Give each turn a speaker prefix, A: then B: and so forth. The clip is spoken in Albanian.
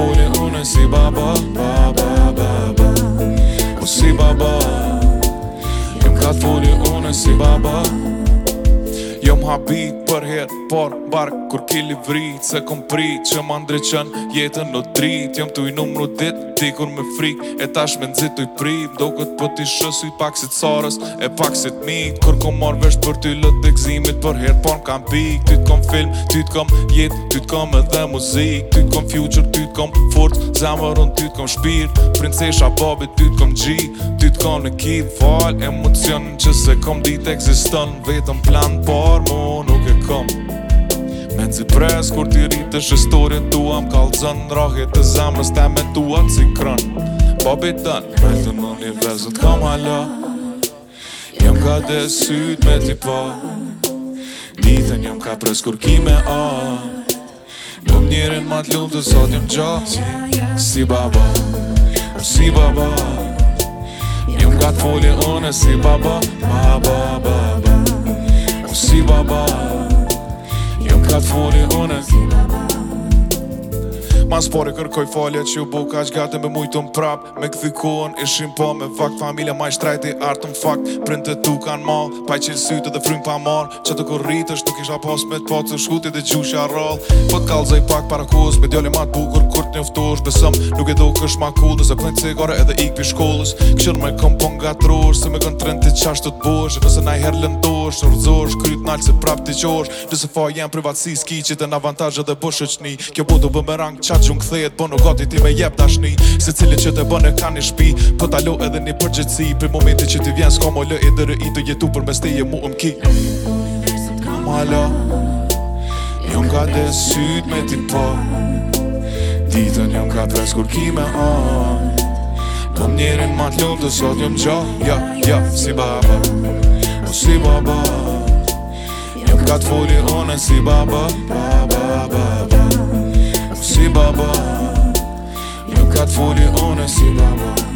A: Këm ka t'vodi unë e si baba Ba ba ba ba U si baba Këm ka t'vodi unë e si baba Jo më habit për herë Por bark kur ki li vrit Se kom prit që më ndryqen jetën në drit Jo më tuj numru dit Dikur me frik e tash me nëzit tuj prit Do këtë për po ti shësu i pak si të sarës E pak si të mit Kur kom marrë vesh për ty lët dhe gzimit Për herë por në kam pik Ty t'kom film, ty t'kom jet Ty t'kom edhe muzik Ty t'kom future, ty t'kom fort Zemër unë ty t'kom shpir Princesha babi, ty t'kom gji Ty t'kom në kid, val, emocion Që se kom dit eksiston Vetëm plan, por por mu nuk e kom Me nëzi pres kur ti rritë është historin tua më kalë zënë Rahit të zemrës T'e me tua të si kronë Po bitën
B: Me të në një vezët kam hala Jëm ka dhe sytë me ti pa Ditën jëm ka pres kur ki me a
A: Po më njërin ma të lullë të sot jëm gja Si, baba Si baba Jëm ka të folje une si baba Baba ba, baba Jëm këtë foli hëne Ma spore kërkoj falje që u buka ka që me mujtën prap Me këthi kohën ishim po me fakt Familja ma i shtrajti artën fakt Prinë të tu kanë malë Pa i qilë sytë dhe frymë pa marë Që të kur rritë është kisha pas me t'pat të shkutit dhe gjusha rall Po t'kallzaj pak para kohës, me djali ma bukur kur t'njoftosh Besëm nuk e do kësh ma kull, nëse plenë cigare edhe ik pi shkollës Këshën me kom pon nga trosh, se me kën trend t'i qasht të t'bosh Nëse na i her lëndosh, rëzosh, kryt n'alë se prap t'i qosh Nëse fa jem privatsi, s'ki që të n'avantaj edhe bësh po e qni Kjo po të bëm rang, qatë gjung thejet, po nuk ti me jep dashni Se cili që të bën e ka një shpi, po t'alo edhe një përgjëtsi Pri momenti që ti vjen, s'ka më lë i dërë i të jetu për mes ti e mu më ki
B: Universe m'ala Jëm ka desyt me ti pa po. Ditën jëm ka pres kur ki me an
A: Po njerin ma t'lop dhe sot njëm qa Ja, ja, si baba O si baba Jëm ka t'foli honë si baba Ba, ba, ba, ba O si baba Jëm ka t'foli honë si baba